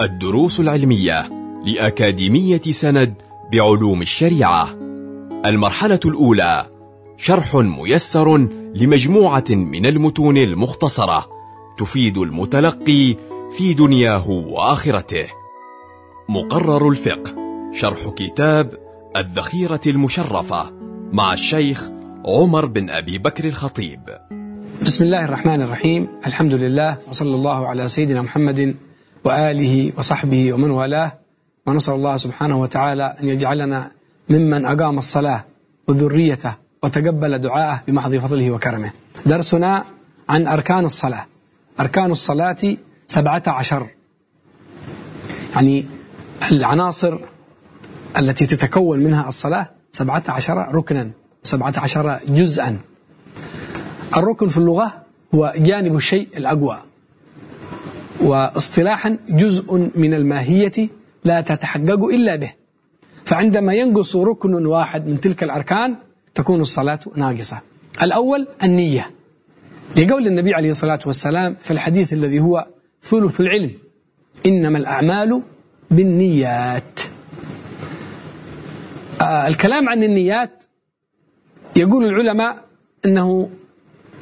الدروس العلمية لأكاديمية سند بعلوم الشريعة. المرحلة الأولى شرح ميسر لمجموعة من المتون المختصرة تفيد المتلقي في دنياه وآخرته. مقرر الفقه شرح كتاب الذخيرة المشرفة مع الشيخ عمر بن أبي بكر الخطيب. بسم الله الرحمن الرحيم. الحمد لله وصلى الله على سيدنا محمد وآله وصحبه ومن والاه ونسأل الله سبحانه وتعالى أن يجعلنا ممن أقام الصلاة وذريته وتقبل دعاءه بمحض فضله وكرمه. درسنا عن أركان الصلاة. أركان الصلاة سبعة عشر. يعني العناصر التي تتكون منها الصلاة سبعة عشر ركنا سبعة عشر جزءا. الركن في اللغة هو جانب الشيء الأقوى. واصطلاحا جزء من الماهية لا تتحقق إلا به. فعندما ينقص ركن واحد من تلك الأركان تكون الصلاة ناقصة. الأول النية. لقول النبي عليه الصلاة والسلام في الحديث الذي هو ثلث العلم إنما الأعمال بالنيات. آه الكلام عن النيات يقول العلماء أنه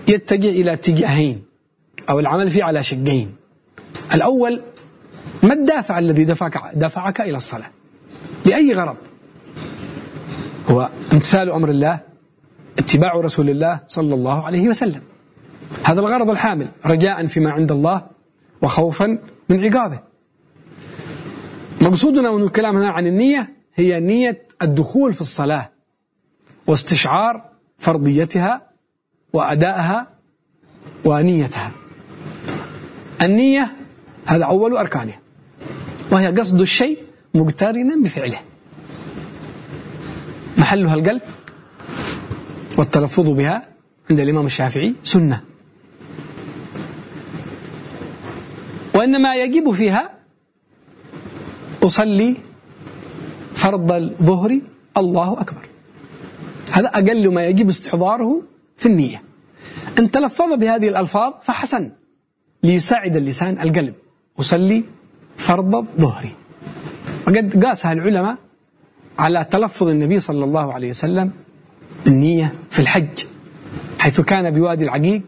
يتجه إلى اتجاهين أو العمل فيه على شقين. الأول ما الدافع الذي دفعك, دفعك إلى الصلاة؟ لأي غرض؟ هو امتثال أمر الله اتباع رسول الله صلى الله عليه وسلم. هذا الغرض الحامل رجاء فيما عند الله وخوفا من عقابه. مقصودنا من الكلام هنا عن النية هي نية الدخول في الصلاة واستشعار فرضيتها وأدائها ونيتها. النية هذا أول أركانها وهي قصد الشيء مقترنا بفعله. محلها القلب والتلفظ بها عند الإمام الشافعي سنة. وإنما يجب فيها أصلي فرض الظهر الله أكبر. هذا أقل ما يجب استحضاره في النية. إن تلفظ بهذه الألفاظ فحسن ليساعد اللسان القلب. أصلي فرض الظهر وقد قاسها العلماء على تلفظ النبي صلى الله عليه وسلم النية في الحج حيث كان بوادي العقيق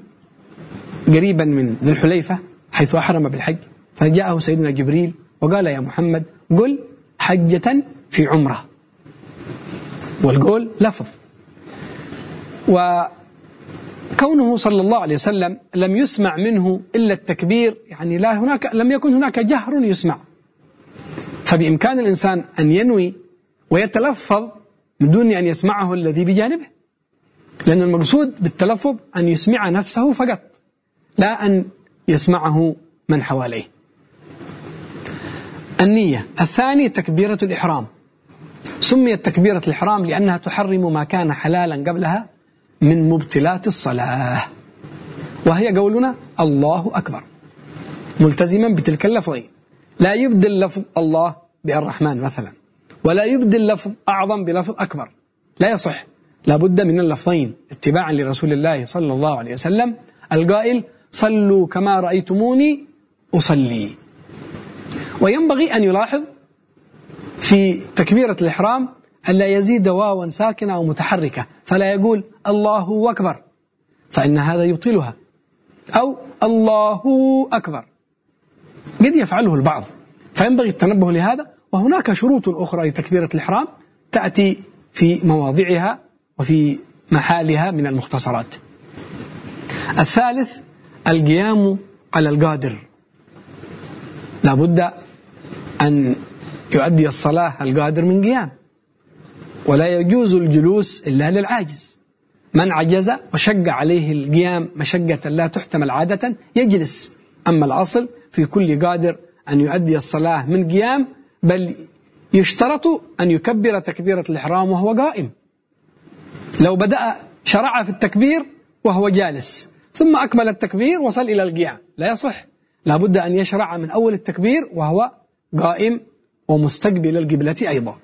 قريبا من ذي الحليفة حيث أحرم بالحج. فجاءه سيدنا جبريل وقال يا محمد قل حجة في عمرة. والقول لفظ. وكونه صلى الله عليه وسلم لم يسمع منه إلا التكبير يعني لا هناك لم يكن هناك جهر يسمع. فبإمكان الإنسان أن ينوي ويتلفظ من دون أن يسمعه الذي بجانبه. لأن المقصود بالتلفظ أن يسمع نفسه فقط لا أن يسمعه من حواليه. النية. الثاني تكبيرة الإحرام. سميت تكبيرة الإحرام لأنها تحرم ما كان حلالا قبلها من مبتلات الصلاة. وهي قولنا الله أكبر. ملتزما بتلك اللفظين. لا يبدل لفظ الله بالرحمن مثلا. ولا يبدل لفظ أعظم بلفظ أكبر. لا يصح. لا بد من اللفظين. اتباعا لرسول الله صلى الله عليه وسلم. القائل صلوا كما رأيتموني أصلي. وينبغي أن يلاحظ في تكبيرة الإحرام ألا يزيد واوا ساكنة أو متحركة. فلا يقول الله أكبر. فإن هذا يبطلها. أو الله أكبر. قد يفعله البعض. فينبغي التنبه لهذا. وهناك شروط أخرى لتكبيرة الإحرام تأتي في مواضعها وفي محالها من المختصرات. الثالث القيام على القادر. لابد أن يؤدي الصلاة القادر من قيام. ولا يجوز الجلوس إلا للعاجز. من عجز وشق عليه القيام مشقة لا تحتمل عادة يجلس. أما الأصل في كل قادر أن يؤدي الصلاة من قيام بل يشترط أن يكبر تكبيرة الإحرام وهو قائم. لو بدأ شرع في التكبير وهو جالس ثم أكمل التكبير وصل إلى القيام. لا يصح. لابد أن يشرع من أول التكبير وهو قائم ومستقبل القبلة أيضا.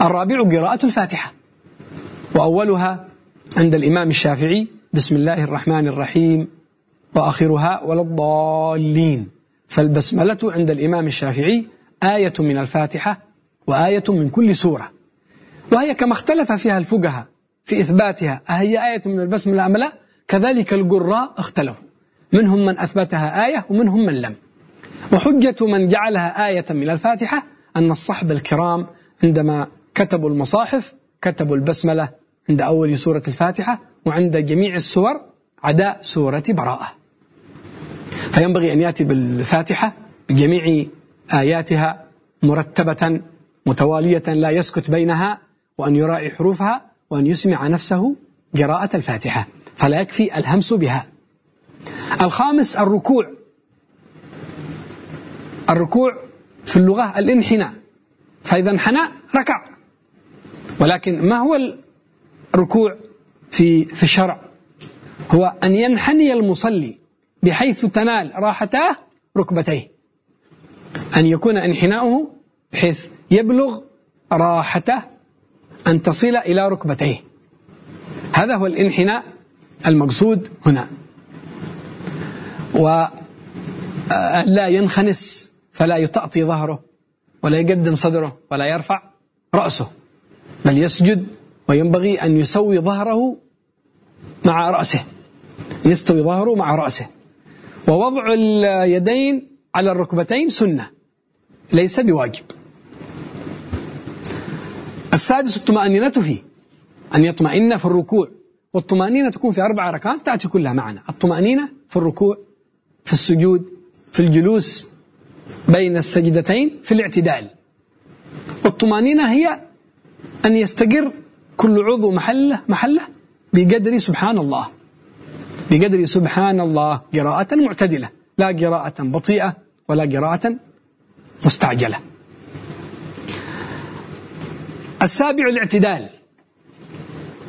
الرابع قراءة الفاتحة. وأولها عند الإمام الشافعي بسم الله الرحمن الرحيم وآخرها ولا الضالين. فالبسملة عند الإمام الشافعي آية من الفاتحة وآية من كل سورة. وهي كما اختلف فيها الفقهاء في إثباتها أهي آية من البسملة أم لا؟ كذلك القراء اختلفوا. منهم من أثبتها آية ومنهم من لم. وحجة من جعلها آية من الفاتحة أن الصحب الكرام عندما كتبوا المصاحف كتبوا البسملة عند أول سورة الفاتحة وعند جميع السور عدا سورة براءة. فينبغي أن يأتي بالفاتحة بجميع آياتها مرتبة متوالية لا يسكت بينها وأن يراعي حروفها وأن يسمع نفسه قراءة الفاتحة فلا يكفي الهمس بها. الخامس الركوع. الركوع في اللغة الانحناء فإذا انحنى ركع. ولكن ما هو الركوع في في الشرع. هو أن ينحني المصلي بحيث تنال راحتاه ركبتيه. أن يكون انحناؤه بحيث يبلغ راحته أن تصل إلى ركبتيه. هذا هو الانحناء المقصود هنا. ولا ينخنس فلا يتأطي ظهره ولا يقدم صدره ولا يرفع رأسه بل يسجد وينبغي أن يسوي ظهره مع رأسه يستوي ظهره مع رأسه. ووضع اليدين على الركبتين سنة ليس بواجب. السادس الطمأنينة فيه أن يطمئن في الركوع. والطمأنينة تكون في أربع ركعات تأتي كلها معنا. الطمأنينة في الركوع في السجود في الجلوس بين السجدتين في الاعتدال. والطمأنينة هي أن يستقر كل عضو محله محله بقدر سبحان الله بقدر سبحان الله قراءة معتدلة لا قراءة بطيئة ولا قراءة مستعجلة. السابع الاعتدال.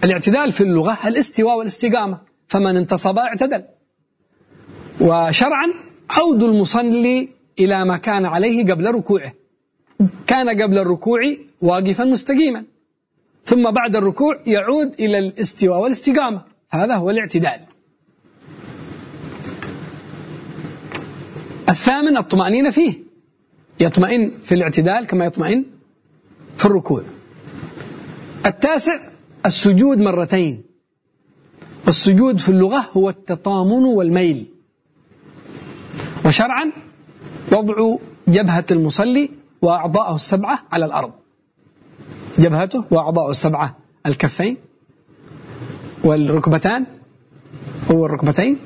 الاعتدال في اللغة الاستواء والاستقامة فمن انتصب اعتدل. وشرعا عود المصلي إلى ما كان عليه قبل ركوعه. كان قبل الركوع واقفا مستقيما. ثم بعد الركوع يعود إلى الاستواء والاستقامة. هذا هو الاعتدال. الثامن الطمأنينة فيه. يطمئن في الاعتدال كما يطمئن في الركوع. التاسع السجود مرتين. السجود في اللغة هو التطامن والميل. وشرعا وضع جبهة المصلي وأعضاءه السبعة على الأرض. جبهته وأعضاءه السبعة الكفين والركبتان هو الركبتين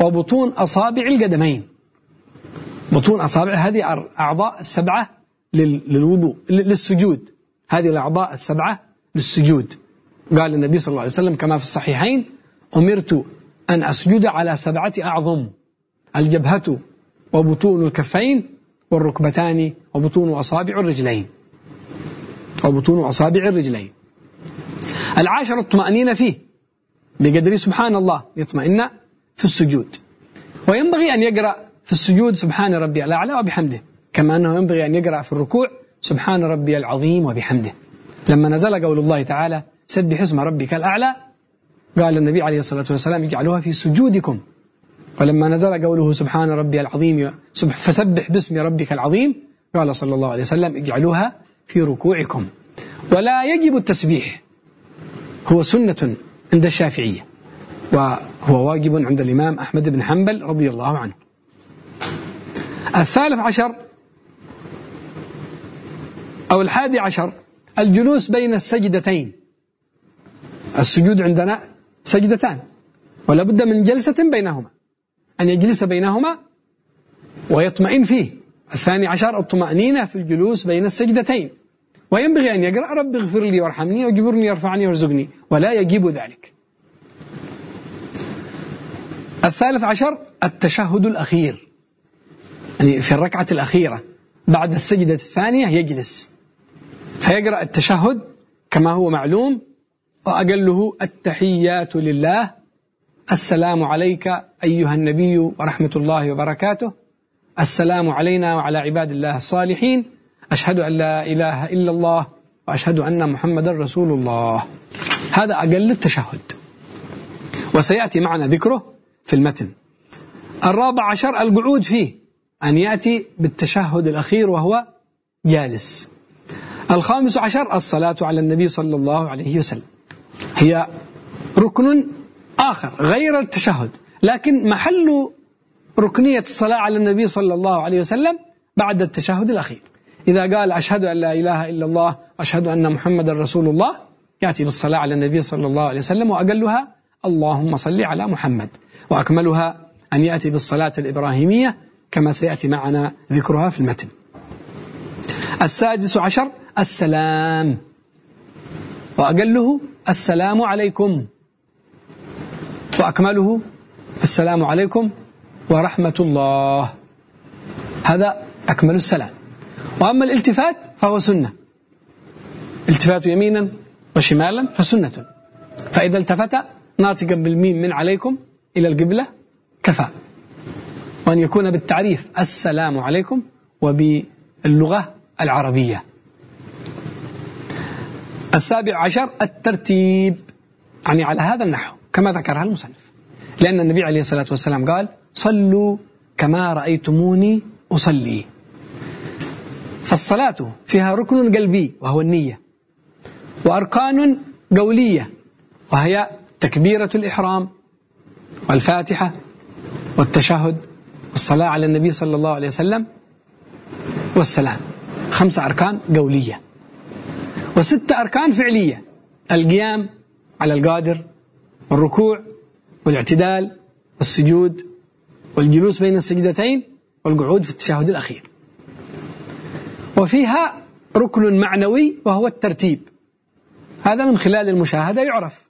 وبطون أصابع القدمين. بطون أصابع هذه أعضاء السبعة للوضوء للسجود. هذه الأعضاء السبعة للسجود. قال النبي صلى الله عليه وسلم كما في الصحيحين أمرت أن أسجد على سبعة أعظم. الجبهة وبطون الكفين والركبتان وبطون أصابع الرجلين. وبطون أصابع الرجلين. العاشر الطمأنينة فيه. بقدر سبحان الله يطمئن في السجود. وينبغي أن يقرأ في السجود سبحان ربي الأعلى وبحمده. كما أنه ينبغي أن يقرأ في الركوع سبحان ربي العظيم وبحمده. لما نزل قول الله تعالى سبح اسم ربك الأعلى قال النبي عليه الصلاة والسلام اجعلوها في سجودكم. ولما نزل قوله سبحان ربي العظيم فسبح باسم ربك العظيم قال صلى الله عليه وسلم اجعلوها في ركوعكم. ولا يجب التسبيح. هو سنة عند الشافعية. وهو واجب عند الإمام أحمد بن حنبل رضي الله عنه. الثالث عشر أو الحادي عشر الجلوس بين السجدتين. السجود عندنا سجدتان. ولا بد من جلسة بينهما. أن يجلس بينهما ويطمئن فيه. الثاني عشر الطمأنينة في الجلوس بين السجدتين. وينبغي أن يقرأ رب اغفر لي وارحمني واجبرني وارفعني وارزقني. ولا يجيب ذلك. الثالث عشر التشهد الأخير. يعني في الركعة الأخيرة بعد السجدة الثانية يجلس. فيقرأ التشهد كما هو معلوم وأقله التحيات لله السلام عليك أيها النبي ورحمة الله وبركاته. السلام علينا وعلى عباد الله الصالحين. أشهد أن لا إله إلا الله وأشهد أن محمد رسول الله. هذا أقل التشهد. وسيأتي معنا ذكره في المتن. الرابع عشر القعود فيه أن يأتي بالتشهد الأخير وهو جالس. الخامس عشر الصلاة على النبي صلى الله عليه وسلم. هي ركن آخر غير التشهد. لكن محل ركنية الصلاة على النبي صلى الله عليه وسلم بعد التشهد الأخير. إذا قال أشهد أن لا إله إلا الله أشهد أن محمد رسول الله يأتي بالصلاة على النبي صلى الله عليه وسلم وأقلها اللهم صل على محمد. وأكملها أن يأتي بالصلاة الإبراهيمية كما سيأتي معنا ذكرها في المتن. السادس عشر السلام. وأقله السلام عليكم. وأكمله السلام عليكم ورحمة الله. هذا أكمل السلام. وأما الالتفات فهو سنة. التفات يمينا وشمالا فسنة. فإذا التفت ناطقا بالميم من عليكم إلى القبلة كفى. وأن يكون بالتعريف السلام عليكم وباللغة العربية. السابع عشر الترتيب. يعني على هذا النحو كما ذكرها المصنف. لأن النبي عليه الصلاة والسلام قال صلوا كما رأيتموني أصلي. فالصلاة فيها ركن قلبي وهو النية وأركان قولية وهي تكبيرة الإحرام والفاتحة والتشهد والصلاة على النبي صلى الله عليه وسلم والسلام. خمسة أركان قولية وستة أركان فعلية القيام على القادر والركوع والاعتدال والسجود والجلوس بين السجدتين والقعود في التشهد الأخير. وفيها ركن معنوي وهو الترتيب. هذا من خلال المشاهدة يعرف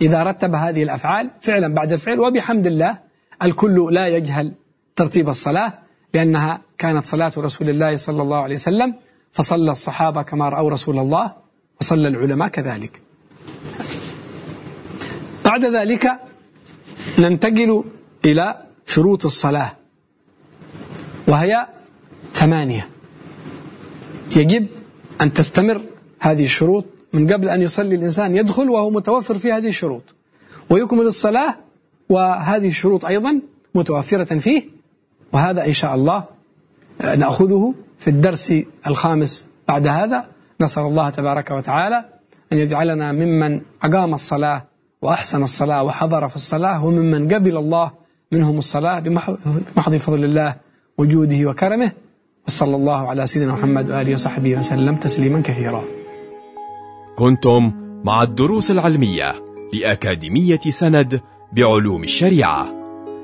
إذا رتب هذه الأفعال فعلا بعد الفعل وبحمد الله الكل لا يجهل ترتيب الصلاة لأنها كانت صلاة رسول الله صلى الله عليه وسلم فصلى الصحابة كما رأوا رسول الله وصلى العلماء كذلك. بعد ذلك ننتقل إلى شروط الصلاة وهي ثمانية. يجب أن تستمر هذه الشروط من قبل أن يصلي الإنسان يدخل وهو متوفر في هذه الشروط. ويكمل الصلاة وهذه الشروط أيضا متوفرة فيه. وهذا إن شاء الله نأخذه في الدرس الخامس بعد هذا. نسأل الله تبارك وتعالى أن يجعلنا ممن أقام الصلاة وأحسن الصلاة وحضر في الصلاة وممن قبل الله منهم الصلاة بمحض فضل الله وجوده وكرمه. وصلى الله على سيدنا محمد وآله وصحبه وسلم تسليما كثيرا. كنتم مع الدروس العلمية لأكاديمية سند بعلوم الشريعة.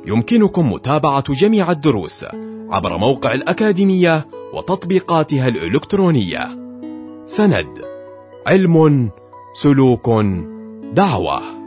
يمكنكم متابعة جميع الدروس عبر موقع الأكاديمية وتطبيقاتها الإلكترونية. سند علم سلوك دعوة.